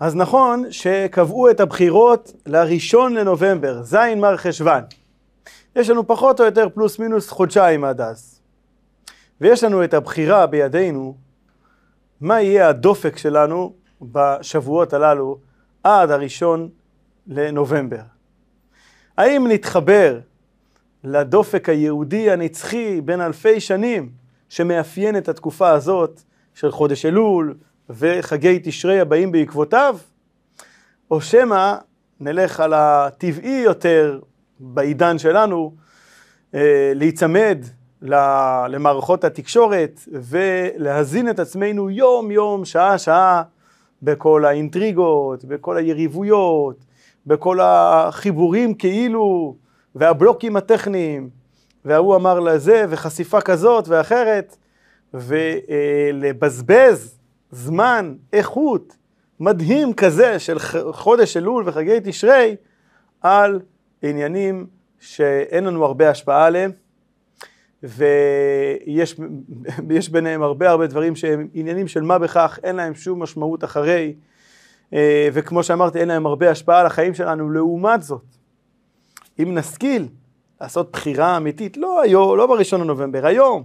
אז נכון שקבעו את הבחירות לראשון לנובמבר, ז' מר חשוון. יש לנו פחות או יותר פלוס מינוס חודשיים עד אז. ויש לנו את הבחירה בידינו, מה יהיה הדופק שלנו בשבועות הללו עד הראשון לנובמבר. האם נתחבר לדופק היהודי הנצחי בין אלפי שנים שמאפיין את התקופה הזאת של חודש אלול וחגי תשרי הבאים בעקבותיו, או שמא נלך על הטבעי יותר בעידן שלנו, אה, להיצמד למערכות התקשורת ולהזין את עצמנו יום יום, שעה שעה, בכל האינטריגות, בכל היריבויות, בכל החיבורים כאילו, והבלוקים הטכניים, וההוא אמר לזה, וחשיפה כזאת ואחרת, ולבזבז זמן, איכות, מדהים כזה של חודש אלול וחגי תשרי, על עניינים שאין לנו הרבה השפעה עליהם, ויש ביניהם הרבה הרבה דברים שהם עניינים של מה בכך, אין להם שום משמעות אחרי, אה, וכמו שאמרתי, אין להם הרבה השפעה על החיים שלנו. לעומת זאת, אם נשכיל לעשות בחירה אמיתית, לא היום, לא בראשון לנובמבר, היום,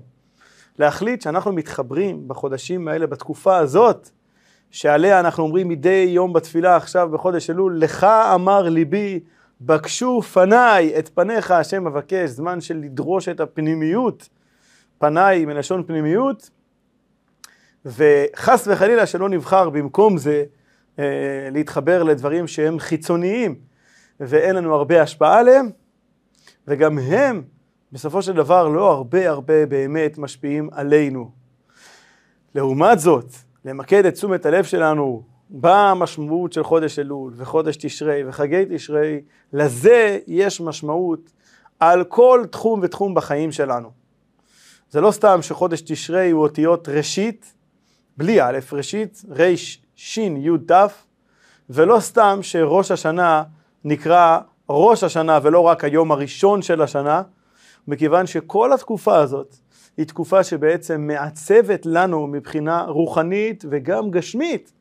להחליט שאנחנו מתחברים בחודשים האלה, בתקופה הזאת, שעליה אנחנו אומרים מדי יום בתפילה עכשיו בחודש אלול, לך אמר ליבי, בקשו פניי את פניך השם אבקש, זמן של לדרוש את הפנימיות, פניי מלשון פנימיות, וחס וחלילה שלא נבחר במקום זה אה, להתחבר לדברים שהם חיצוניים ואין לנו הרבה השפעה עליהם, וגם הם בסופו של דבר לא הרבה הרבה באמת משפיעים עלינו. לעומת זאת, למקד את תשומת הלב שלנו במשמעות של חודש אלול וחודש תשרי וחגי תשרי, לזה יש משמעות על כל תחום ותחום בחיים שלנו. זה לא סתם שחודש תשרי הוא אותיות ראשית, בלי א', ראשית, ריש, שין, י', ת', ולא סתם שראש השנה נקרא ראש השנה ולא רק היום הראשון של השנה, מכיוון שכל התקופה הזאת היא תקופה שבעצם מעצבת לנו מבחינה רוחנית וגם גשמית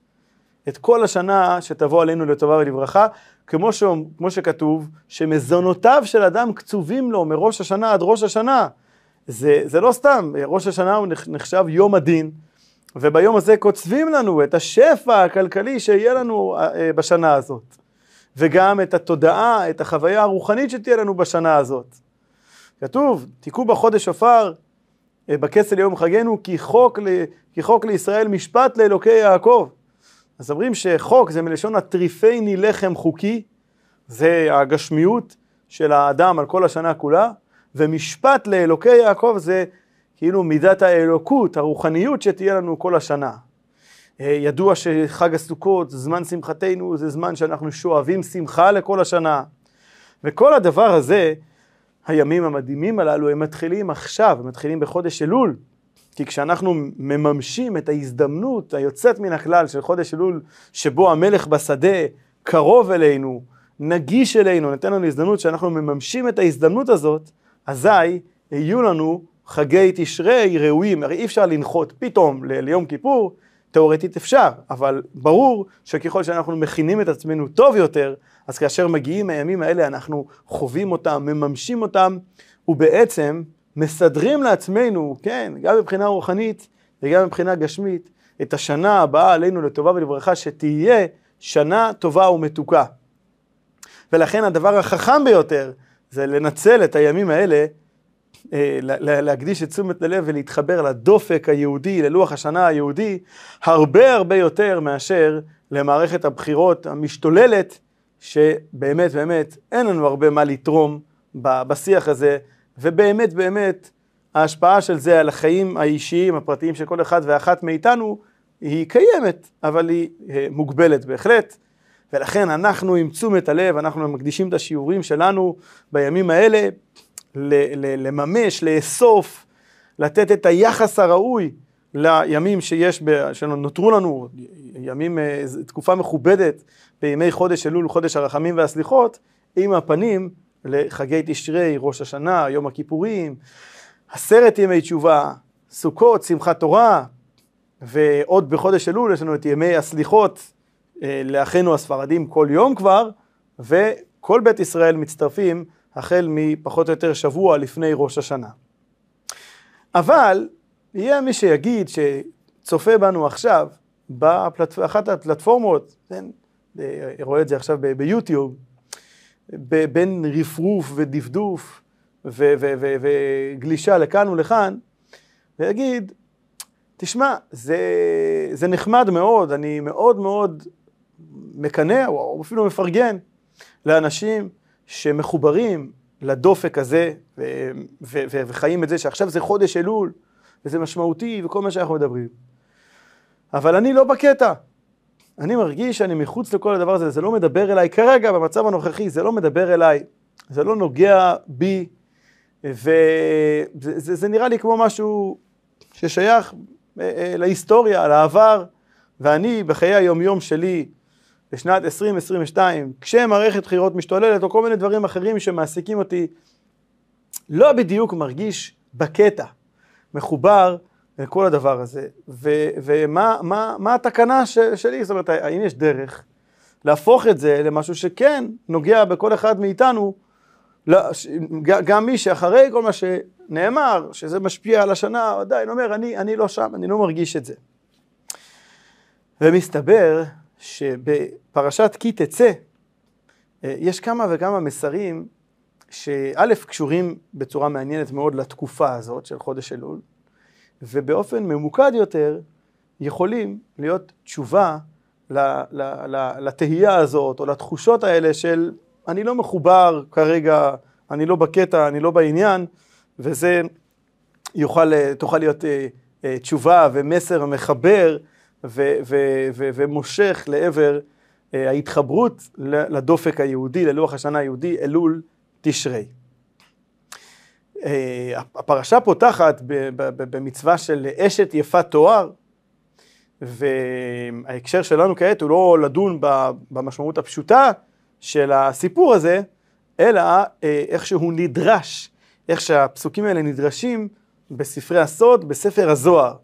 את כל השנה שתבוא עלינו לטובה ולברכה, כמו, ש... כמו שכתוב, שמזונותיו של אדם קצובים לו מראש השנה עד ראש השנה. זה, זה לא סתם, ראש השנה הוא נחשב יום הדין, וביום הזה קוצבים לנו את השפע הכלכלי שיהיה לנו אה, בשנה הזאת, וגם את התודעה, את החוויה הרוחנית שתהיה לנו בשנה הזאת. כתוב, תיקעו בחודש שופר אה, בכסל יום חגנו, כי חוק, כי חוק לישראל משפט לאלוקי יעקב. אז אומרים שחוק זה מלשון הטריפייני לחם חוקי, זה הגשמיות של האדם על כל השנה כולה, ומשפט לאלוקי יעקב זה כאילו מידת האלוקות, הרוחניות שתהיה לנו כל השנה. אה, ידוע שחג הסוכות, זמן שמחתנו, זה זמן שאנחנו שואבים שמחה לכל השנה. וכל הדבר הזה, הימים המדהימים הללו, הם מתחילים עכשיו, הם מתחילים בחודש אלול. כי כשאנחנו מממשים את ההזדמנות היוצאת מן הכלל של חודש אלול, שבו המלך בשדה קרוב אלינו, נגיש אלינו, נותן לנו הזדמנות שאנחנו מממשים את ההזדמנות הזאת, אזי יהיו לנו חגי תשרי ראויים. הרי אי אפשר לנחות פתאום ליום כיפור, תאורטית אפשר, אבל ברור שככל שאנחנו מכינים את עצמנו טוב יותר, אז כאשר מגיעים הימים האלה אנחנו חווים אותם, מממשים אותם, ובעצם מסדרים לעצמנו, כן, גם מבחינה רוחנית וגם מבחינה גשמית, את השנה הבאה עלינו לטובה ולברכה, שתהיה שנה טובה ומתוקה. ולכן הדבר החכם ביותר זה לנצל את הימים האלה, אה, להקדיש את תשומת הלב ולהתחבר לדופק היהודי, ללוח השנה היהודי, הרבה הרבה יותר מאשר למערכת הבחירות המשתוללת, שבאמת באמת אין לנו הרבה מה לתרום בשיח הזה ובאמת באמת ההשפעה של זה על החיים האישיים, הפרטיים של כל אחד ואחת מאיתנו, היא קיימת, אבל היא אה, מוגבלת בהחלט. ולכן אנחנו עם תשומת הלב, אנחנו מקדישים את השיעורים שלנו בימים האלה לממש, לאסוף, לתת את היחס הראוי לימים שיש, שנותרו לנו, ימים, אה, תקופה מכובדת בימי חודש אלול, חודש הרחמים והסליחות, עם הפנים לחגי תשרי, ראש השנה, יום הכיפורים, עשרת ימי תשובה, סוכות, שמחת תורה, ועוד בחודש אלול יש לנו את ימי הסליחות אה, לאחינו הספרדים כל יום כבר, וכל בית ישראל מצטרפים החל מפחות או יותר שבוע לפני ראש השנה. אבל יהיה מי שיגיד שצופה בנו עכשיו באחת הפלטפורמות, כן, אה, רואה את זה עכשיו ביוטיוב, בין רפרוף ודפדוף וגלישה לכאן ולכאן, ויגיד, תשמע, זה, זה נחמד מאוד, אני מאוד מאוד מקנא, או אפילו מפרגן, לאנשים שמחוברים לדופק הזה, וחיים את זה שעכשיו זה חודש אלול, וזה משמעותי, וכל מה שאנחנו מדברים. אבל אני לא בקטע. אני מרגיש שאני מחוץ לכל הדבר הזה, זה לא מדבר אליי כרגע, במצב הנוכחי, זה לא מדבר אליי, זה לא נוגע בי, וזה זה, זה נראה לי כמו משהו ששייך אה, אה, להיסטוריה, לעבר, ואני בחיי היומיום שלי, בשנת 2022, כשמערכת בחירות משתוללת, או כל מיני דברים אחרים שמעסיקים אותי, לא בדיוק מרגיש בקטע, מחובר לכל הדבר הזה. ו, ומה מה, מה התקנה ש, שלי? זאת אומרת, האם יש דרך להפוך את זה למשהו שכן נוגע בכל אחד מאיתנו, לא, גם מי שאחרי כל מה שנאמר, שזה משפיע על השנה, עדיין אומר, אני, אני לא שם, אני לא מרגיש את זה. ומסתבר שבפרשת כי תצא, אה, יש כמה וכמה מסרים שא' קשורים בצורה מעניינת מאוד לתקופה הזאת של חודש אלול, ובאופן ממוקד יותר יכולים להיות תשובה לתהייה הזאת או לתחושות האלה של אני לא מחובר כרגע, אני לא בקטע, אני לא בעניין, וזה יוכל, תוכל להיות אה, אה, תשובה ומסר מחבר ו, ו, ו, ומושך לעבר אה, ההתחברות לדופק היהודי, ללוח השנה היהודי, אלול תשרי. הפרשה פותחת במצווה של אשת יפת תואר, וההקשר שלנו כעת הוא לא לדון במשמעות הפשוטה של הסיפור הזה, אלא איך שהוא נדרש, איך שהפסוקים האלה נדרשים בספרי הסוד, בספר הזוהר.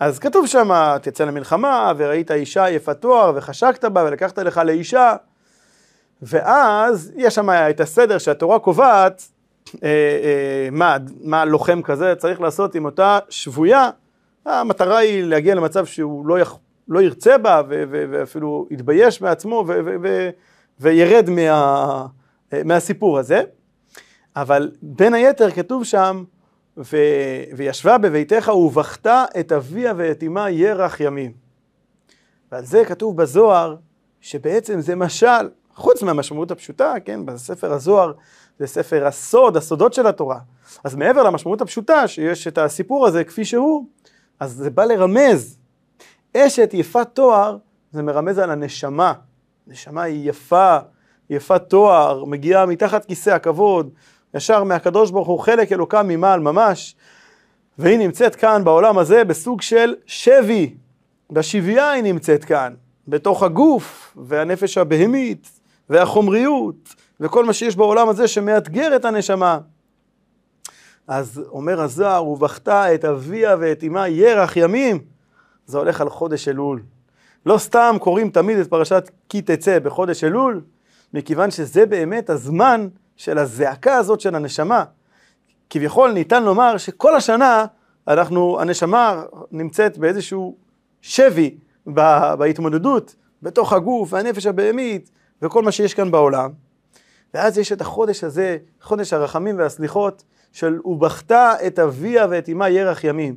אז כתוב שם, תצא למלחמה, וראית אישה יפת תואר, וחשקת בה, ולקחת לך לאישה, ואז יש שם את הסדר שהתורה קובעת, אה, אה, מה, מה לוחם כזה צריך לעשות עם אותה שבויה, המטרה היא להגיע למצב שהוא לא, יח, לא ירצה בה, ו, ו, ואפילו יתבייש מעצמו, ו, ו, ו, וירד מה, מהסיפור הזה. אבל בין היתר כתוב שם, ו... וישבה בביתך ובכתה את אביה ואת אמה ירח ימים. ועל זה כתוב בזוהר, שבעצם זה משל, חוץ מהמשמעות הפשוטה, כן, בספר הזוהר זה ספר הסוד, הסודות של התורה. אז מעבר למשמעות הפשוטה, שיש את הסיפור הזה כפי שהוא, אז זה בא לרמז. אשת יפת תואר, זה מרמז על הנשמה. נשמה היא יפה, יפת תואר, מגיעה מתחת כיסא הכבוד, ישר מהקדוש ברוך הוא חלק אלוקם ממעל ממש, והיא נמצאת כאן בעולם הזה בסוג של שבי, בשבייה היא נמצאת כאן, בתוך הגוף והנפש הבהמית והחומריות וכל מה שיש בעולם הזה שמאתגר את הנשמה. אז אומר הזוהר, ובכתה את אביה ואת אמה ירח ימים, זה הולך על חודש אלול. לא סתם קוראים תמיד את פרשת כי תצא בחודש אלול, מכיוון שזה באמת הזמן של הזעקה הזאת של הנשמה. כביכול ניתן לומר שכל השנה אנחנו, הנשמה נמצאת באיזשהו שבי בהתמודדות בתוך הגוף והנפש הבהמית וכל מה שיש כאן בעולם. ואז יש את החודש הזה, חודש הרחמים והסליחות של ובכתה את אביה ואת אמה ירח ימים.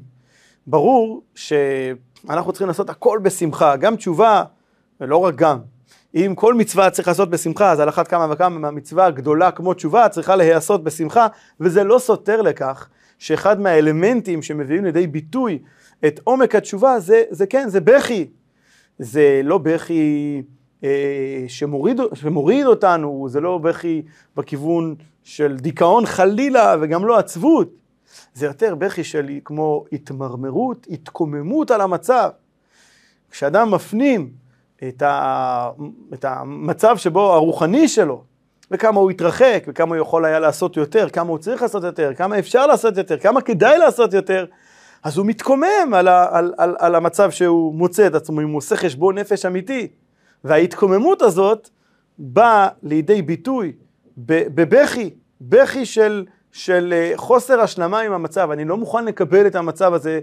ברור שאנחנו צריכים לעשות הכל בשמחה, גם תשובה, ולא רק גם, אם כל מצווה צריך לעשות בשמחה, אז על אחת כמה וכמה מהמצווה הגדולה כמו תשובה צריכה להיעשות בשמחה, וזה לא סותר לכך שאחד מהאלמנטים שמביאים לידי ביטוי את עומק התשובה זה, זה כן, זה בכי. זה לא בכי שמוריד, שמוריד אותנו, זה לא בכי בכיוון של דיכאון חלילה וגם לא עצבות. זה יותר בכי של כמו התמרמרות, התקוממות על המצב. כשאדם מפנים את, ה, את המצב שבו, הרוחני שלו, וכמה הוא התרחק, וכמה הוא יכול היה לעשות יותר, כמה הוא צריך לעשות יותר, כמה אפשר לעשות יותר, כמה כדאי לעשות יותר, אז הוא מתקומם על, ה, על, על, על המצב שהוא מוצא את עצמו, אם הוא עושה חשבון נפש אמיתי. וההתקוממות הזאת באה לידי ביטוי בבכי, בכי של, של אה, חוסר השלמה עם המצב. אני לא מוכן לקבל את המצב הזה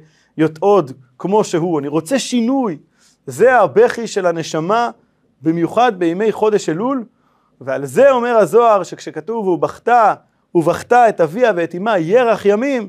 עוד כמו שהוא, אני רוצה שינוי. זה הבכי של הנשמה, במיוחד בימי חודש אלול, ועל זה אומר הזוהר שכשכתוב ובכתה, ובכתה את אביה ואת אמה ירח ימים,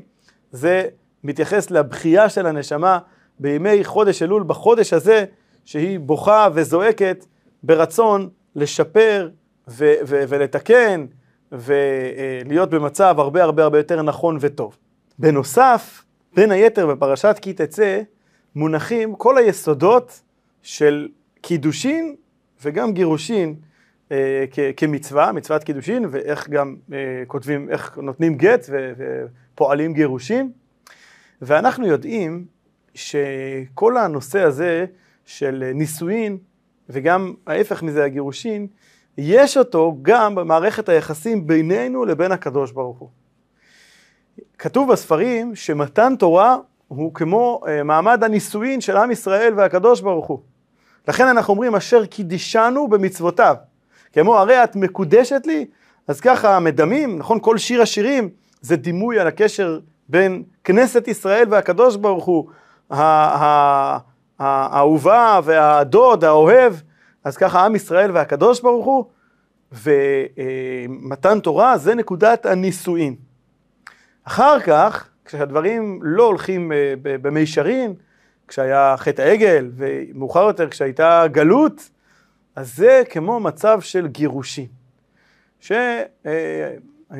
זה מתייחס לבכייה של הנשמה בימי חודש אלול, בחודש הזה שהיא בוכה וזועקת ברצון לשפר ו- ו- ולתקן ולהיות במצב הרבה הרבה הרבה יותר נכון וטוב. בנוסף, בין היתר בפרשת כי תצא מונחים כל היסודות של קידושין וגם גירושין אה, כ- כמצווה, מצוות קידושין, ואיך גם אה, כותבים, איך נותנים גט ו- ופועלים גירושין. ואנחנו יודעים שכל הנושא הזה של נישואין, וגם ההפך מזה הגירושין, יש אותו גם במערכת היחסים בינינו לבין הקדוש ברוך הוא. כתוב בספרים שמתן תורה הוא כמו אה, מעמד הנישואין של עם ישראל והקדוש ברוך הוא. לכן אנחנו אומרים אשר קידישנו במצוותיו. כמו הרי את מקודשת לי, אז ככה מדמים, נכון? כל שיר השירים זה דימוי על הקשר בין כנסת ישראל והקדוש ברוך הוא, האהובה והדוד, האוהב, אז ככה עם ישראל והקדוש ברוך הוא, ומתן תורה זה נקודת הנישואין. אחר כך, כשהדברים לא הולכים אה, במישרין, כשהיה חטא העגל, ומאוחר יותר כשהייתה גלות, אז זה כמו מצב של גירושין. ש... אה, אה,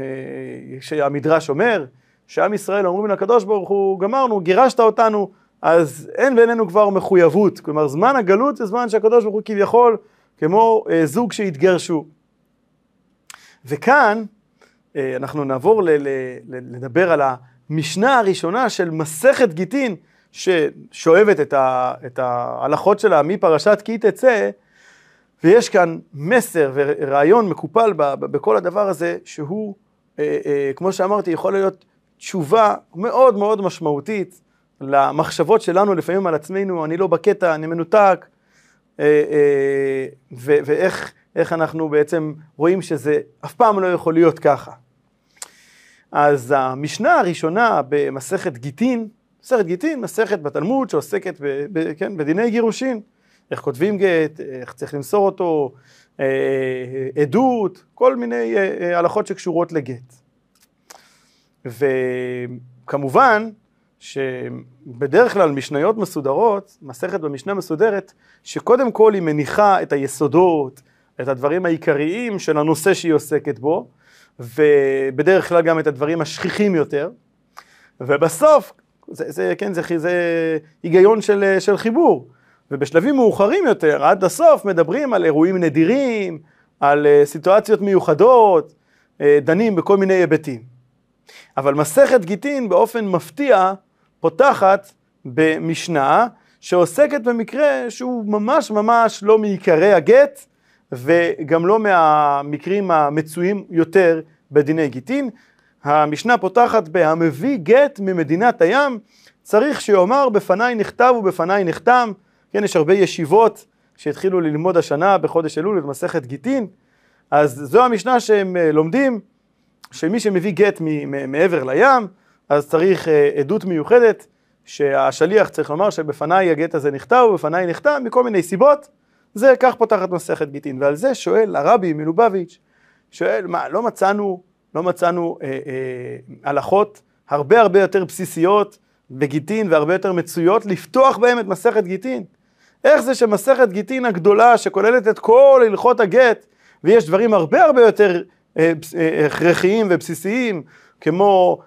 שהמדרש אומר, שעם ישראל אומרים לקדוש ברוך הוא, גמרנו, גירשת אותנו, אז אין בינינו כבר מחויבות. כלומר, זמן הגלות זה זמן שהקדוש ברוך הוא כביכול כמו אה, זוג שהתגרשו. וכאן אה, אנחנו נעבור ל- ל- ל- לדבר על המשנה הראשונה של מסכת גיטין, ששואבת את, ה- את ההלכות שלה מפרשת כי תצא, ויש כאן מסר ורעיון מקופל ב- ב- בכל הדבר הזה, שהוא, אה, אה, כמו שאמרתי, יכול להיות תשובה מאוד מאוד משמעותית למחשבות שלנו לפעמים על עצמנו, אני לא בקטע, אני מנותק, אה, אה, ואיך אנחנו בעצם רואים שזה אף פעם לא יכול להיות ככה. אז המשנה הראשונה במסכת גיטין, מסכת גיטין, מסכת בתלמוד שעוסקת ב, ב, כן, בדיני גירושין, איך כותבים גט, איך צריך למסור אותו, אה, עדות, כל מיני הלכות שקשורות לגט. וכמובן שבדרך כלל משניות מסודרות, מסכת במשנה מסודרת, שקודם כל היא מניחה את היסודות, את הדברים העיקריים של הנושא שהיא עוסקת בו, ובדרך כלל גם את הדברים השכיחים יותר, ובסוף, זה, זה, כן, זה, זה היגיון של, של חיבור, ובשלבים מאוחרים יותר, עד הסוף, מדברים על אירועים נדירים, על אה, סיטואציות מיוחדות, אה, דנים בכל מיני היבטים. אבל מסכת גיטין באופן מפתיע פותחת במשנה שעוסקת במקרה שהוא ממש ממש לא מעיקרי הגט וגם לא מהמקרים המצויים יותר בדיני גיטין. המשנה פותחת ב"המביא גט ממדינת הים צריך שיאמר בפניי נכתב ובפניי נחתם". כן, יש הרבה ישיבות שהתחילו ללמוד השנה בחודש אלול במסכת גיטין, אז זו המשנה שהם אה, לומדים, שמי שמביא גט מעבר לים, אז צריך אה, עדות מיוחדת, שהשליח צריך לומר שבפניי הגט הזה נכתב ובפניי נחתם מכל מיני סיבות, זה כך פותחת מסכת גיטין, ועל זה שואל הרבי מלובביץ', שואל, מה, לא מצאנו, לא מצאנו אה, אה, הלכות הרבה הרבה יותר בסיסיות בגיטין והרבה יותר מצויות לפתוח בהם את מסכת גיטין? איך זה שמסכת גיטין הגדולה שכוללת את כל הלכות הגט, ויש דברים הרבה הרבה יותר אה, אה, הכרחיים ובסיסיים, כמו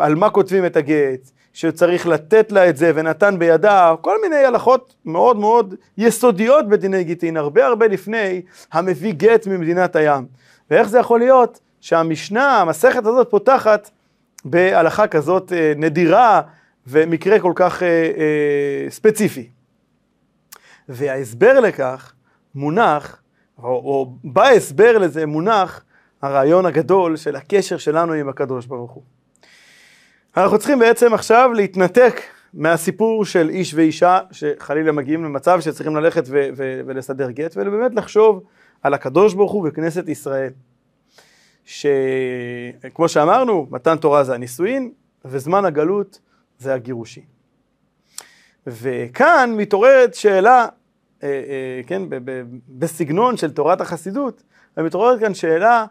על מה כותבים את הגט, שצריך לתת לה את זה ונתן בידה, כל מיני הלכות מאוד מאוד יסודיות בדיני גיטין, הרבה הרבה לפני המביא גט ממדינת הים. ואיך זה יכול להיות שהמשנה, המסכת הזאת פותחת בהלכה כזאת נדירה ומקרה כל כך ספציפי. וההסבר לכך מונח או, או בהסבר לזה מונח הרעיון הגדול של הקשר שלנו עם הקדוש ברוך הוא. אנחנו צריכים בעצם עכשיו להתנתק מהסיפור של איש ואישה שחלילה מגיעים למצב שצריכים ללכת ו- ו- ולסדר גט, ובאמת לחשוב על הקדוש ברוך הוא וכנסת ישראל. שכמו שאמרנו, מתן תורה זה הנישואין, וזמן הגלות זה הגירושין. וכאן מתעוררת שאלה, אה, אה, כן, בסגנון של תורת החסידות, ומתעוררת כאן שאלה,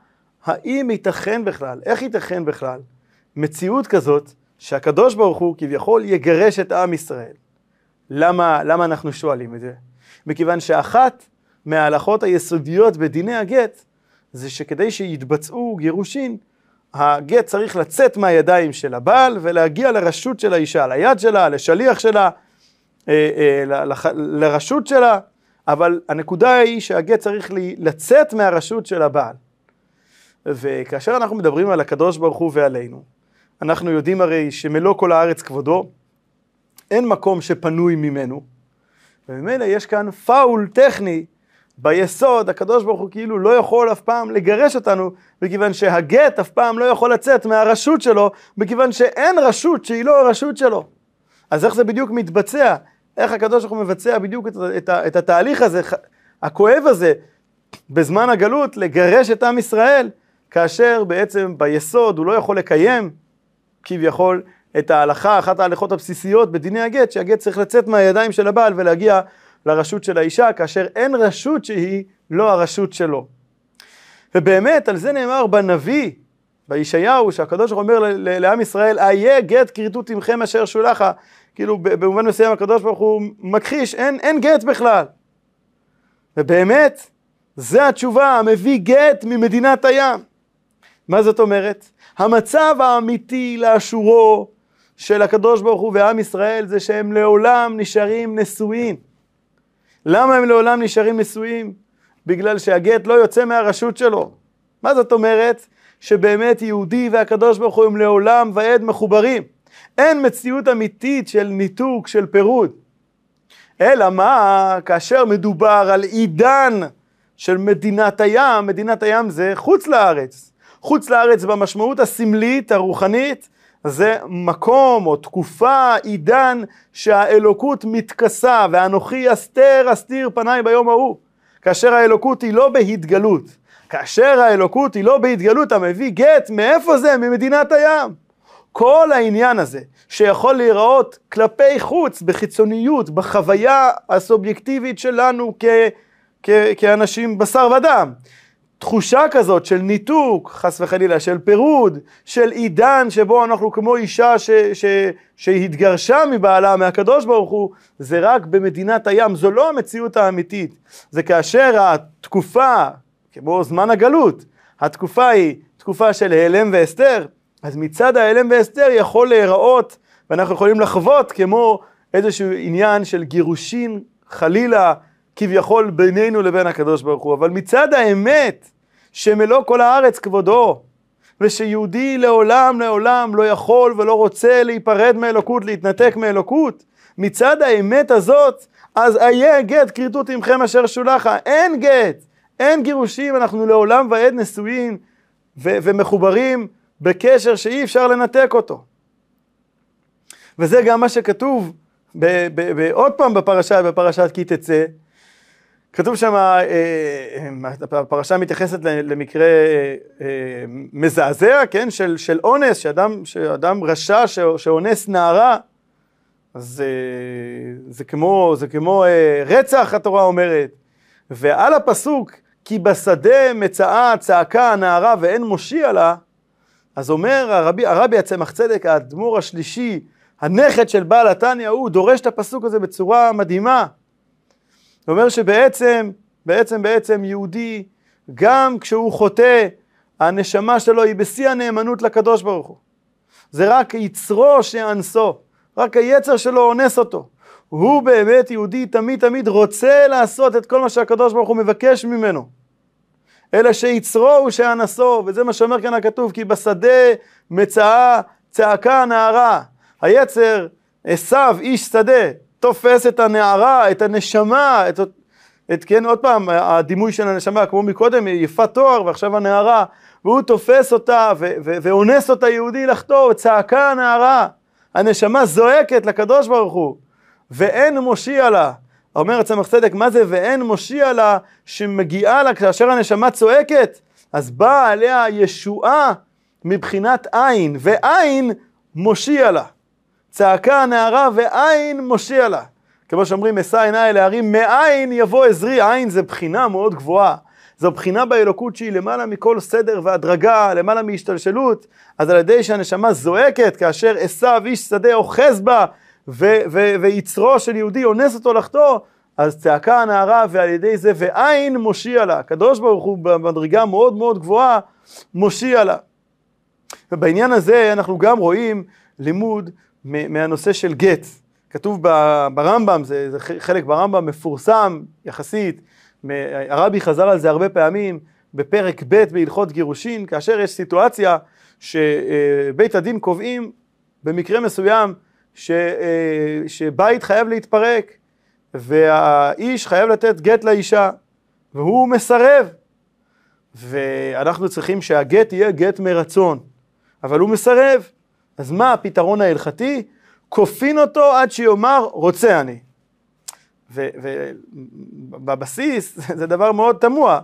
האם ייתכן בכלל, איך ייתכן בכלל, מציאות כזאת, שהקדוש ברוך הוא כביכול יגרש את עם ישראל. למה, למה אנחנו שואלים את זה? מכיוון שאחת מההלכות היסודיות בדיני הגט, זה שכדי שיתבצעו גירושין, הגט צריך לצאת מהידיים של הבעל ולהגיע לרשות של האישה, ליד שלה, לשליח שלה, אה, אה, לרשות שלה, אבל הנקודה היא שהגט צריך לצאת מהרשות של הבעל. וכאשר אנחנו מדברים על הקדוש ברוך הוא ועלינו, אנחנו יודעים הרי שמלוא כל הארץ כבודו, אין מקום שפנוי ממנו, וממילא יש כאן פאול טכני ביסוד, הקדוש ברוך הוא כאילו לא יכול אף פעם לגרש אותנו, מכיוון שהגט אף פעם לא יכול לצאת מהרשות שלו, מכיוון שאין רשות שהיא לא הרשות שלו. אז איך זה בדיוק מתבצע? איך הקדוש ברוך הוא מבצע בדיוק את, את, את התהליך הזה, הכואב הזה, בזמן הגלות, לגרש את עם ישראל, כאשר בעצם ביסוד הוא לא יכול לקיים כביכול את ההלכה, אחת ההלכות הבסיסיות בדיני הגט, שהגט צריך לצאת מהידיים של הבעל ולהגיע לרשות של האישה, כאשר אין רשות שהיא לא הרשות שלו. ובאמת, על זה נאמר בנביא, בישעיהו, שהקדוש ברוך הוא אומר לעם ישראל, איה גט כריתות עמכם אשר שולחה. כאילו במובן מסוים הקדוש ברוך הוא מכחיש, אין, אין גט בכלל. ובאמת, זה התשובה, המביא גט ממדינת הים. מה זאת אומרת? המצב האמיתי לאשורו של הקדוש ברוך הוא ועם ישראל זה שהם לעולם נשארים נשואים. למה הם לעולם נשארים נשואים? בגלל שהגט לא יוצא מהרשות שלו. מה זאת אומרת? שבאמת יהודי והקדוש ברוך הוא הם לעולם ועד מחוברים. אין מציאות אמיתית של ניתוק, של פירוד. אלא מה, כאשר מדובר על עידן של מדינת הים, מדינת הים זה חוץ לארץ. חוץ לארץ במשמעות הסמלית, הרוחנית, זה מקום או תקופה, עידן, שהאלוקות מתכסה, ואנוכי אסתר אסתיר פניי ביום ההוא. כאשר האלוקות היא לא בהתגלות. כאשר האלוקות היא לא בהתגלות, המביא גט, מאיפה זה? ממדינת הים. כל העניין הזה, שיכול להיראות כלפי חוץ, בחיצוניות, בחוויה הסובייקטיבית שלנו כ, כ, כאנשים בשר ודם, תחושה כזאת של ניתוק, חס וחלילה, של פירוד, של עידן שבו אנחנו כמו אישה ש, ש, שהתגרשה מבעלה, מהקדוש ברוך הוא, זה רק במדינת הים, זו לא המציאות האמיתית. זה כאשר התקופה, כמו זמן הגלות, התקופה היא תקופה של הלם ואסתר, אז מצד ההלם והסתר יכול להיראות, ואנחנו יכולים לחוות כמו איזשהו עניין של גירושין, חלילה, כביכול בינינו לבין הקדוש ברוך הוא. אבל מצד האמת, שמלוא כל הארץ כבודו, ושיהודי לעולם לעולם לא יכול ולא רוצה להיפרד מאלוקות, להתנתק מאלוקות, מצד האמת הזאת, אז איה גט כריתות עמכם אשר שולחה, אין גט, אין גירושים, אנחנו לעולם ועד נשואים ו- ומחוברים בקשר שאי אפשר לנתק אותו. וזה גם מה שכתוב עוד פעם בפרשה, בפרשת כי תצא. כתוב שם, אה, אה, הפרשה מתייחסת למקרה אה, מזעזע, כן, של, של אונס, שאדם, שאדם רשע שאונס נערה, אז זה כמו, זה כמו רצח, התורה אומרת. ועל הפסוק, כי בשדה מצאה צעקה הנערה ואין מושיע לה, אז אומר הרבי, הרבי הצמח צדק, האדמו"ר השלישי, הנכד של בעל התניא, הוא דורש את הפסוק הזה בצורה מדהימה. הוא אומר שבעצם, בעצם, בעצם יהודי, גם כשהוא חוטא, הנשמה שלו היא בשיא הנאמנות לקדוש ברוך הוא. זה רק יצרו שאנסו, רק היצר שלו אונס אותו. הוא באמת יהודי תמיד תמיד רוצה לעשות את כל מה שהקדוש ברוך הוא מבקש ממנו. אלא שיצרו הוא שאנסו, וזה מה שאומר כאן הכתוב, כי בשדה מצאה צעקה הנערה. היצר, עשיו, איש שדה, תופס את הנערה, את הנשמה, את, את כן, עוד פעם, הדימוי של הנשמה, כמו מקודם, היא יפת תואר, ועכשיו הנערה, והוא תופס אותה, ואונס אותה יהודי לחתור, צעקה הנערה. הנשמה זועקת לקדוש ברוך הוא, ואין מושיע לה. אומר הצמח צדק, מה זה ואין מושיע לה שמגיעה לה כאשר הנשמה צועקת? אז באה עליה ישועה מבחינת עין, ועין מושיע לה. צעקה הנערה ועין מושיע לה. כמו שאומרים, אשא עיניי להרים, מאין יבוא עזרי, עין זה בחינה מאוד גבוהה. זו בחינה באלוקות שהיא למעלה מכל סדר והדרגה, למעלה מהשתלשלות, אז על ידי שהנשמה זועקת, כאשר עשיו איש שדה אוחז בה, ויצרו של יהודי אונס אותו לחטוא, אז צעקה הנערה ועל ידי זה ועין מושיע לה. הקדוש ברוך הוא במדרגה מאוד מאוד גבוהה מושיע לה. ובעניין הזה אנחנו גם רואים לימוד מהנושא של גט. כתוב ברמב"ם, זה, זה חלק ברמב"ם מפורסם יחסית, הרבי חזר על זה הרבה פעמים, בפרק ב' בהלכות גירושין, כאשר יש סיטואציה שבית הדין קובעים במקרה מסוים ש, שבית חייב להתפרק והאיש חייב לתת גט לאישה והוא מסרב. ואנחנו צריכים שהגט יהיה גט מרצון אבל הוא מסרב אז מה הפתרון ההלכתי? כופין אותו עד שיאמר רוצה אני ובבסיס זה דבר מאוד תמוה.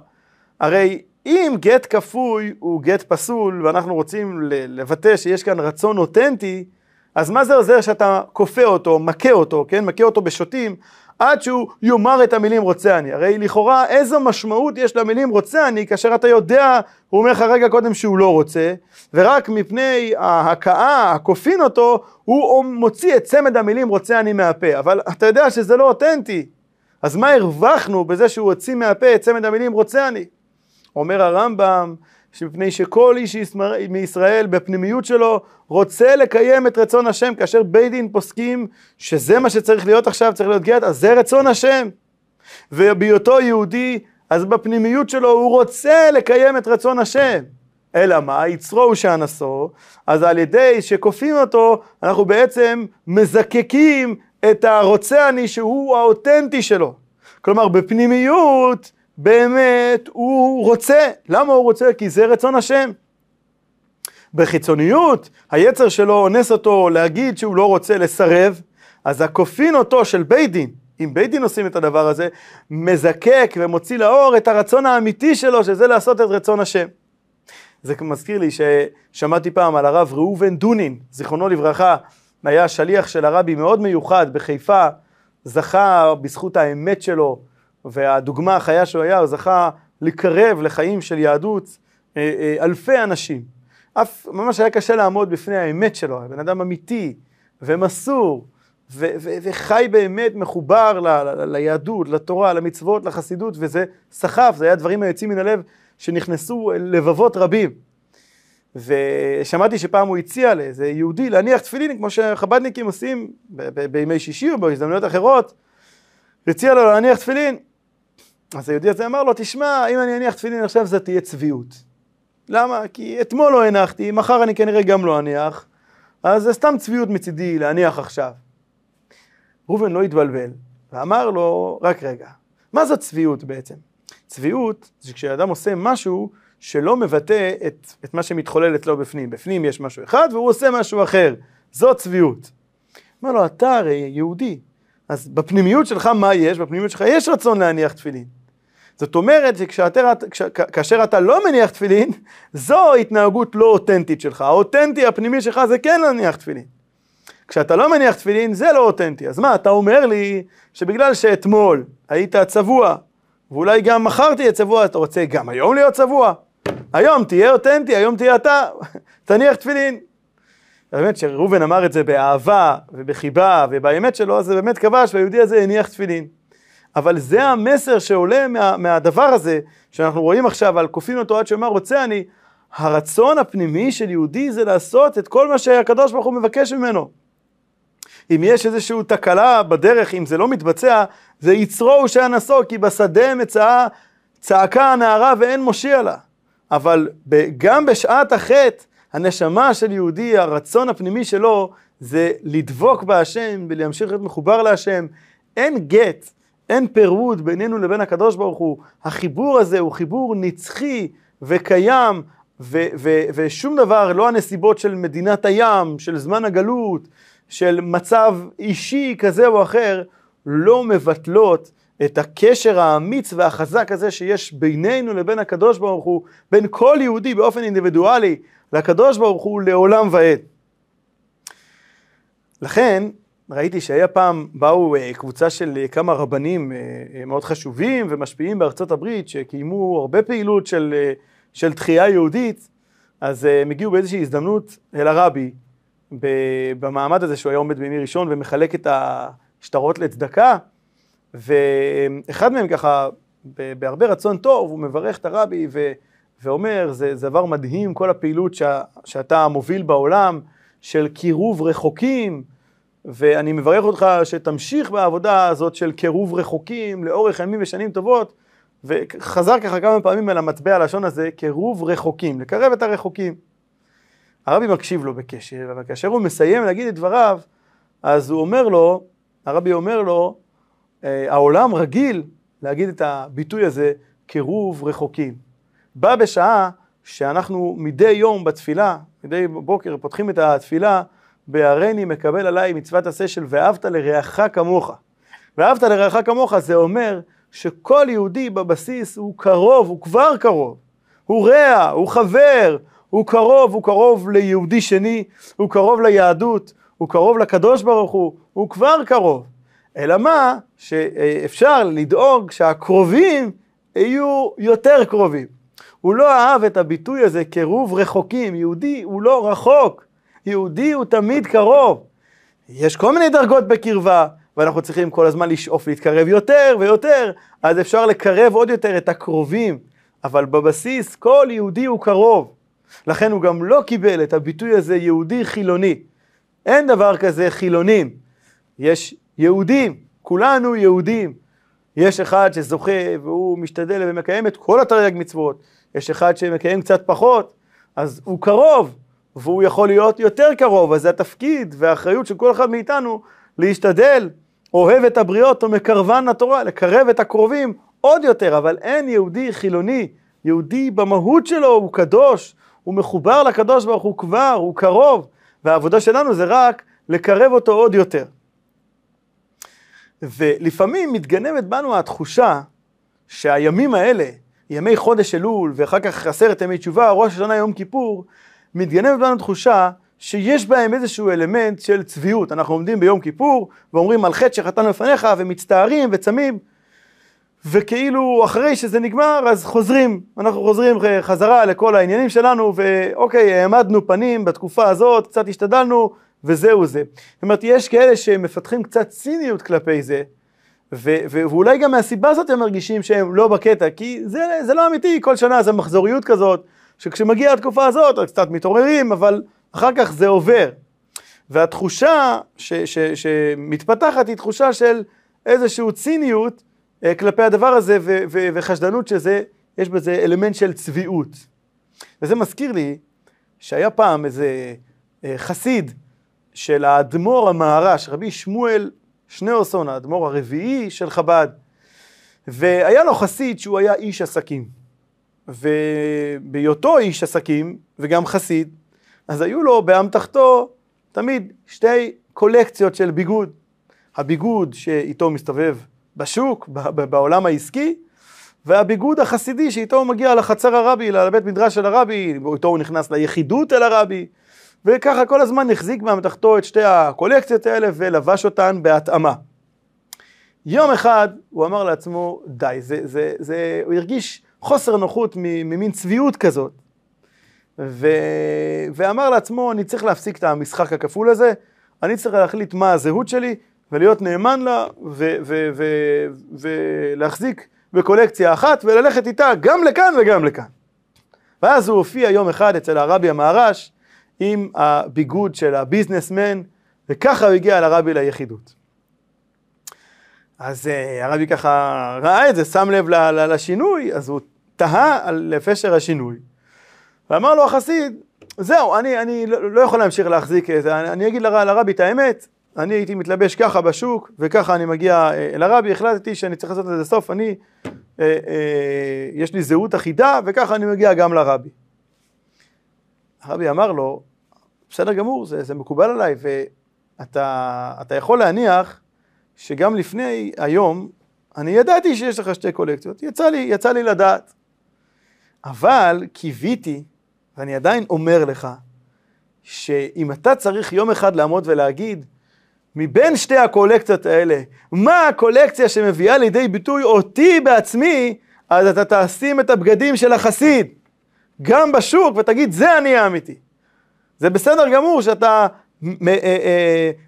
הרי אם גט כפוי הוא גט פסול ואנחנו רוצים לבטא שיש כאן רצון אותנטי, אז מה זה עוזר שאתה כופה אותו, מכה אותו, כן? מכה אותו בשוטים, עד שהוא יאמר את המילים רוצה אני. הרי לכאורה איזו משמעות יש למילים רוצה אני, כאשר אתה יודע, הוא אומר לך רגע קודם שהוא לא רוצה, ורק מפני ההכאה, הכופין אותו, הוא מוציא את צמד המילים רוצה אני מהפה. אבל אתה יודע שזה לא אותנטי. אז מה הרווחנו בזה שהוא הוציא מהפה את צמד המילים רוצה אני? אומר הרמב"ם, שמפני שכל איש מישראל בפנימיות שלו רוצה לקיים את רצון השם, כאשר בית דין פוסקים שזה מה שצריך להיות עכשיו, צריך להיות גט, אז זה רצון השם. ובהיותו יהודי, אז בפנימיות שלו הוא רוצה לקיים את רצון השם. אלא מה? יצרו הוא שאנסו, אז על ידי שכופים אותו, אנחנו בעצם מזקקים את הרוצה אני שהוא האותנטי שלו. כלומר, בפנימיות באמת הוא רוצה. למה הוא רוצה? כי זה רצון השם. בחיצוניות, היצר שלו אונס אותו להגיד שהוא לא רוצה לסרב, אז הכופין אותו של בית דין, אם בית דין עושים את הדבר הזה, מזקק ומוציא לאור את הרצון האמיתי שלו, שזה לעשות את רצון השם. זה מזכיר לי ששמעתי פעם על הרב ראובן דונין, זיכרונו לברכה, היה שליח של הרבי מאוד מיוחד בחיפה, זכה בזכות האמת שלו, והדוגמה החיה שהוא היה, הוא זכה לקרב לחיים של יהדות אה, אה, אלפי אנשים. אף ממש היה קשה לעמוד בפני האמת שלו, בן אדם אמיתי ומסור ו- ו- וחי באמת מחובר ל- ל- ליהדות, לתורה, למצוות, לחסידות, וזה סחף, זה היה דברים היוצאים מן הלב שנכנסו לבבות רבים. ושמעתי שפעם הוא הציע לאיזה יהודי להניח תפילין, כמו שחב"דניקים עושים ב- ב- בימי שישי או בהזדמנויות אחרות, הציע לו להניח תפילין. אז היהודי הזה אמר לו, תשמע, אם אני אניח תפילין עכשיו זה תהיה צביעות. למה? כי אתמול לא הנחתי, מחר אני כנראה גם לא אניח, אז זה סתם צביעות מצידי להניח עכשיו. ראובן לא התבלבל, ואמר לו, רק רגע, מה זאת צביעות בעצם? צביעות זה כשאדם עושה משהו שלא מבטא את, את מה שמתחולל אצלו בפנים. בפנים יש משהו אחד והוא עושה משהו אחר. זאת צביעות. אמר לו, אתה הרי יהודי, אז בפנימיות שלך מה יש? בפנימיות שלך יש רצון להניח תפילין. זאת אומרת שכאשר אתה לא מניח תפילין, זו התנהגות לא אותנטית שלך. האותנטי הפנימי שלך זה כן להניח תפילין. כשאתה לא מניח תפילין זה לא אותנטי. אז מה, אתה אומר לי שבגלל שאתמול היית צבוע, ואולי גם מחר תהיה צבוע, אתה רוצה גם היום להיות צבוע? היום תהיה אותנטי, היום תהיה אתה, תניח תפילין. באמת שראובן אמר את זה באהבה ובחיבה ובאמת שלו, אז זה באמת כבש והיהודי הזה הניח תפילין. אבל זה המסר שעולה מה, מהדבר הזה, שאנחנו רואים עכשיו על כופין אותו עד שאומר רוצה אני, הרצון הפנימי של יהודי זה לעשות את כל מה שהקדוש ברוך הוא מבקש ממנו. אם יש איזושהי תקלה בדרך, אם זה לא מתבצע, זה יצרו שאנסו, כי בשדה מצאה צעקה הנערה ואין מושיע לה. אבל גם בשעת החטא, הנשמה של יהודי, הרצון הפנימי שלו, זה לדבוק בהשם ולהמשיך להיות מחובר להשם. אין גט, אין פירוד בינינו לבין הקדוש ברוך הוא. החיבור הזה הוא חיבור נצחי וקיים, ו- ו- ושום דבר, לא הנסיבות של מדינת הים, של זמן הגלות, של מצב אישי כזה או אחר, לא מבטלות את הקשר האמיץ והחזק הזה שיש בינינו לבין הקדוש ברוך הוא, בין כל יהודי באופן אינדיבידואלי לקדוש ברוך הוא לעולם ועד. לכן, ראיתי שהיה פעם, באו אה, קבוצה של אה, כמה רבנים אה, מאוד חשובים ומשפיעים בארצות הברית, שקיימו הרבה פעילות של, של תחייה יהודית, אז הם הגיעו באיזושהי הזדמנות אל הרבי, במעמד הזה שהוא היה עומד בימי ראשון ומחלק את השטרות לצדקה, ואחד מהם ככה, בהרבה רצון טוב, הוא מברך את הרבי ו, ואומר, זה, זה דבר מדהים, כל הפעילות ש, שאתה מוביל בעולם, של קירוב רחוקים, ואני מברך אותך שתמשיך בעבודה הזאת של קירוב רחוקים לאורך ימים ושנים טובות, וחזר ככה כמה פעמים אל המטבע הלשון הזה, קירוב רחוקים, לקרב את הרחוקים. הרבי מקשיב לו בקשב, אבל כאשר הוא מסיים להגיד את דבריו, אז הוא אומר לו, הרבי אומר לו, אה, העולם רגיל להגיד את הביטוי הזה, קירוב רחוקים. בא בשעה שאנחנו מדי יום בתפילה, מדי בוקר פותחים את התפילה, בהריני מקבל עליי מצוות עשה של ואהבת לרעך כמוך. ואהבת לרעך כמוך זה אומר שכל יהודי בבסיס הוא קרוב, הוא כבר קרוב. הוא רע, הוא חבר, הוא קרוב, הוא קרוב ליהודי שני, הוא קרוב ליהדות, הוא קרוב לקדוש ברוך הוא, הוא כבר קרוב. אלא מה, שאפשר לדאוג שהקרובים יהיו יותר קרובים. הוא לא אהב את הביטוי הזה, קירוב רחוקים. יהודי הוא לא רחוק, יהודי הוא תמיד קרוב. יש כל מיני דרגות בקרבה, ואנחנו צריכים כל הזמן לשאוף להתקרב יותר ויותר, אז אפשר לקרב עוד יותר את הקרובים, אבל בבסיס כל יהודי הוא קרוב. לכן הוא גם לא קיבל את הביטוי הזה יהודי חילוני. אין דבר כזה חילונים. יש יהודים, כולנו יהודים. יש אחד שזוכה והוא משתדל ומקיים את כל התרי"ג מצוות, יש אחד שמקיים קצת פחות, אז הוא קרוב, והוא יכול להיות יותר קרוב, אז זה התפקיד והאחריות של כל אחד מאיתנו להשתדל, אוהב את הבריות או מקרבן לתורה, לקרב את הקרובים עוד יותר, אבל אין יהודי חילוני, יהודי במהות שלו הוא קדוש, הוא מחובר לקדוש ברוך הוא כבר, הוא קרוב, והעבודה שלנו זה רק לקרב אותו עוד יותר. ולפעמים מתגנבת בנו התחושה שהימים האלה, ימי חודש אלול, ואחר כך עשרת ימי תשובה, ראש השנה יום כיפור, מתגנבת בנו תחושה שיש בהם איזשהו אלמנט של צביעות. אנחנו עומדים ביום כיפור ואומרים על חטא שחטאנו לפניך ומצטערים וצמים וכאילו אחרי שזה נגמר אז חוזרים, אנחנו חוזרים חזרה לכל העניינים שלנו ואוקיי העמדנו פנים בתקופה הזאת, קצת השתדלנו וזהו זה. זאת אומרת יש כאלה שמפתחים קצת ציניות כלפי זה ו- ו- ואולי גם מהסיבה הזאת הם מרגישים שהם לא בקטע כי זה, זה לא אמיתי, כל שנה זה מחזוריות כזאת שכשמגיעה התקופה הזאת, קצת מתעוררים, אבל אחר כך זה עובר. והתחושה ש, ש, שמתפתחת היא תחושה של איזושהי ציניות אה, כלפי הדבר הזה ו, ו, וחשדנות שזה, יש בזה אלמנט של צביעות. וזה מזכיר לי שהיה פעם איזה אה, חסיד של האדמו"ר המהר"ש, רבי שמואל שניאורסון, האדמו"ר הרביעי של חב"ד, והיה לו חסיד שהוא היה איש עסקים. ובהיותו איש עסקים וגם חסיד, אז היו לו באמתחתו תמיד שתי קולקציות של ביגוד. הביגוד שאיתו מסתובב בשוק, בעולם העסקי, והביגוד החסידי שאיתו הוא מגיע לחצר הרבי, לבית מדרש של הרבי, ואיתו הוא נכנס ליחידות אל הרבי, וככה כל הזמן החזיק באמתחתו את שתי הקולקציות האלה ולבש אותן בהתאמה. יום אחד הוא אמר לעצמו, די, זה, זה, זה, הוא הרגיש חוסר נוחות ממין צביעות כזאת. ו... ואמר לעצמו, אני צריך להפסיק את המשחק הכפול הזה, אני צריך להחליט מה הזהות שלי ולהיות נאמן לה ו... ו... ו... ולהחזיק בקולקציה אחת וללכת איתה גם לכאן וגם לכאן. ואז הוא הופיע יום אחד אצל הרבי המהר"ש עם הביגוד של הביזנסמן, וככה הוא הגיע לרבי ליחידות. אז uh, הרבי ככה ראה את זה, שם לב לשינוי, אז הוא תהה על פשר השינוי. ואמר לו החסיד, זהו, אני, אני לא, לא יכול להמשיך להחזיק את זה, אני, אני אגיד לר, לרבי את האמת, אני הייתי מתלבש ככה בשוק, וככה אני מגיע אה, אל הרבי, החלטתי שאני צריך לעשות לזה סוף, אני, אה, אה, יש לי זהות אחידה, וככה אני מגיע גם לרבי. הרבי אמר לו, בסדר גמור, זה, זה מקובל עליי, אתה, אתה יכול להניח שגם לפני היום, אני ידעתי שיש לך שתי קולקציות, יצא לי, יצא לי לדעת. אבל קיוויתי, ואני עדיין אומר לך, שאם אתה צריך יום אחד לעמוד ולהגיד, מבין שתי הקולקציות האלה, מה הקולקציה שמביאה לידי ביטוי אותי בעצמי, אז אתה תשים את הבגדים של החסיד, גם בשוק, ותגיד, זה אני האמיתי. זה בסדר גמור שאתה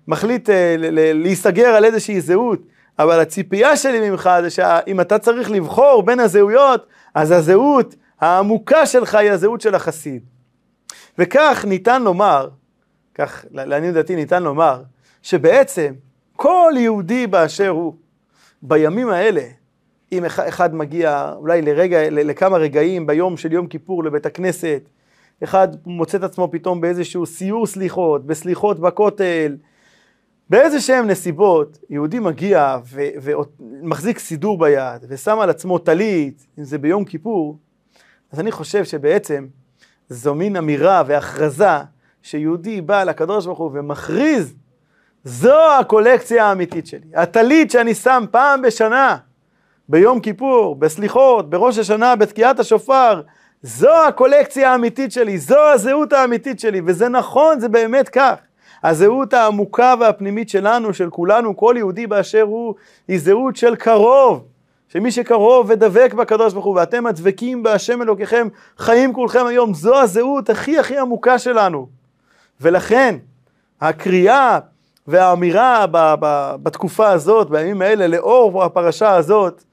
מחליט אה, להיסגר על איזושהי זהות, אבל הציפייה שלי ממך זה שאם אתה צריך לבחור בין הזהויות, אז הזהות העמוקה שלך היא הזהות של החסיד. וכך ניתן לומר, כך לעניות דעתי ניתן לומר, שבעצם כל יהודי באשר הוא, בימים האלה, אם אחד מגיע אולי לרגע, לכמה רגעים ביום של יום כיפור לבית הכנסת, אחד מוצא את עצמו פתאום באיזשהו סיור סליחות, בסליחות בכותל, באיזה שהם נסיבות, יהודי מגיע ומחזיק סידור ביד ושם על עצמו טלית, אם זה ביום כיפור, אז אני חושב שבעצם זו מין אמירה והכרזה שיהודי בא לקדוש ברוך הוא ומכריז, זו הקולקציה האמיתית שלי. הטלית שאני שם פעם בשנה, ביום כיפור, בסליחות, בראש השנה, בתקיעת השופר, זו הקולקציה האמיתית שלי, זו הזהות האמיתית שלי, וזה נכון, זה באמת כך. הזהות העמוקה והפנימית שלנו, של כולנו, כל יהודי באשר הוא, היא זהות של קרוב. שמי שקרוב ודבק בקדוש ברוך הוא, ואתם הדבקים בהשם אלוקיכם, חיים כולכם היום, זו הזהות הכי הכי עמוקה שלנו. ולכן, הקריאה והאמירה ב- ב- בתקופה הזאת, בימים האלה, לאור הפרשה הזאת,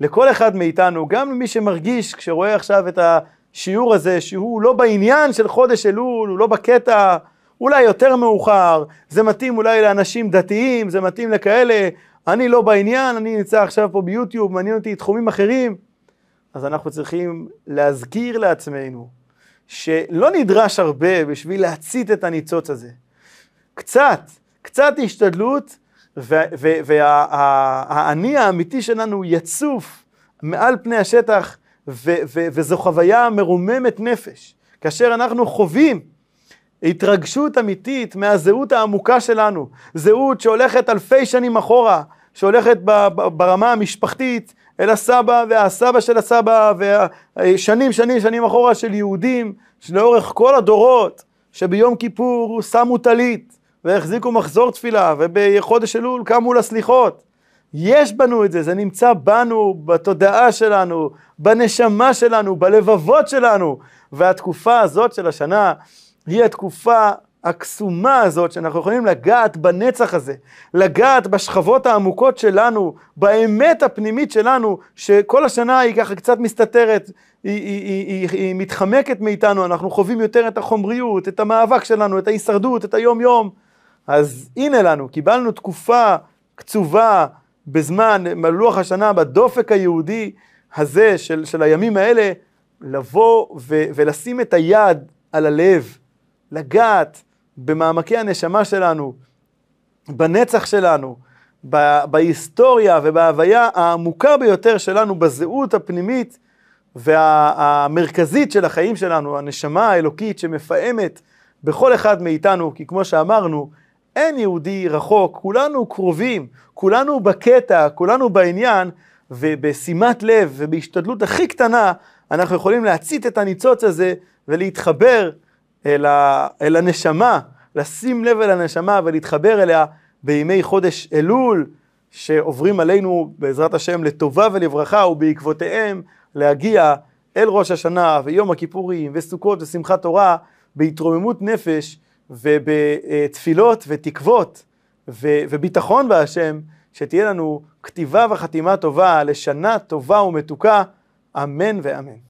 לכל אחד מאיתנו, גם למי שמרגיש כשרואה עכשיו את השיעור הזה, שהוא לא בעניין של חודש אלול, הוא לא בקטע אולי יותר מאוחר, זה מתאים אולי לאנשים דתיים, זה מתאים לכאלה, אני לא בעניין, אני נמצא עכשיו פה ביוטיוב, מעניין אותי תחומים אחרים. אז אנחנו צריכים להזכיר לעצמנו שלא נדרש הרבה בשביל להצית את הניצוץ הזה. קצת, קצת השתדלות והאני האמיתי שלנו יצוף מעל פני השטח וזו חוויה מרוממת נפש. כאשר אנחנו חווים התרגשות אמיתית מהזהות העמוקה שלנו, זהות שהולכת אלפי שנים אחורה, שהולכת ברמה המשפחתית אל הסבא והסבא של הסבא והשנים שנים שנים אחורה של יהודים שלאורך כל הדורות שביום כיפור שמו טלית והחזיקו מחזור תפילה ובחודש אלול קמו לסליחות. יש בנו את זה, זה נמצא בנו, בתודעה שלנו, בנשמה שלנו, בלבבות שלנו והתקופה הזאת של השנה היא התקופה הקסומה הזאת שאנחנו יכולים לגעת בנצח הזה, לגעת בשכבות העמוקות שלנו, באמת הפנימית שלנו, שכל השנה היא ככה קצת מסתתרת, היא, היא, היא, היא, היא מתחמקת מאיתנו, אנחנו חווים יותר את החומריות, את המאבק שלנו, את ההישרדות, את היום יום. אז הנה לנו, קיבלנו תקופה קצובה בזמן, בלוח השנה, בדופק היהודי הזה של, של הימים האלה, לבוא ו, ולשים את היד על הלב, לגעת במעמקי הנשמה שלנו, בנצח שלנו, בהיסטוריה ובהוויה העמוקה ביותר שלנו, בזהות הפנימית והמרכזית של החיים שלנו, הנשמה האלוקית שמפעמת בכל אחד מאיתנו, כי כמו שאמרנו, אין יהודי רחוק, כולנו קרובים, כולנו בקטע, כולנו בעניין, ובשימת לב ובהשתדלות הכי קטנה, אנחנו יכולים להצית את הניצוץ הזה ולהתחבר אל, ה, אל הנשמה, לשים לב אל הנשמה ולהתחבר אליה בימי חודש אלול, שעוברים עלינו בעזרת השם לטובה ולברכה, ובעקבותיהם להגיע אל ראש השנה ויום הכיפורים וסוכות ושמחת תורה בהתרוממות נפש ובתפילות ותקוות וביטחון בהשם, שתהיה לנו כתיבה וחתימה טובה לשנה טובה ומתוקה, אמן ואמן.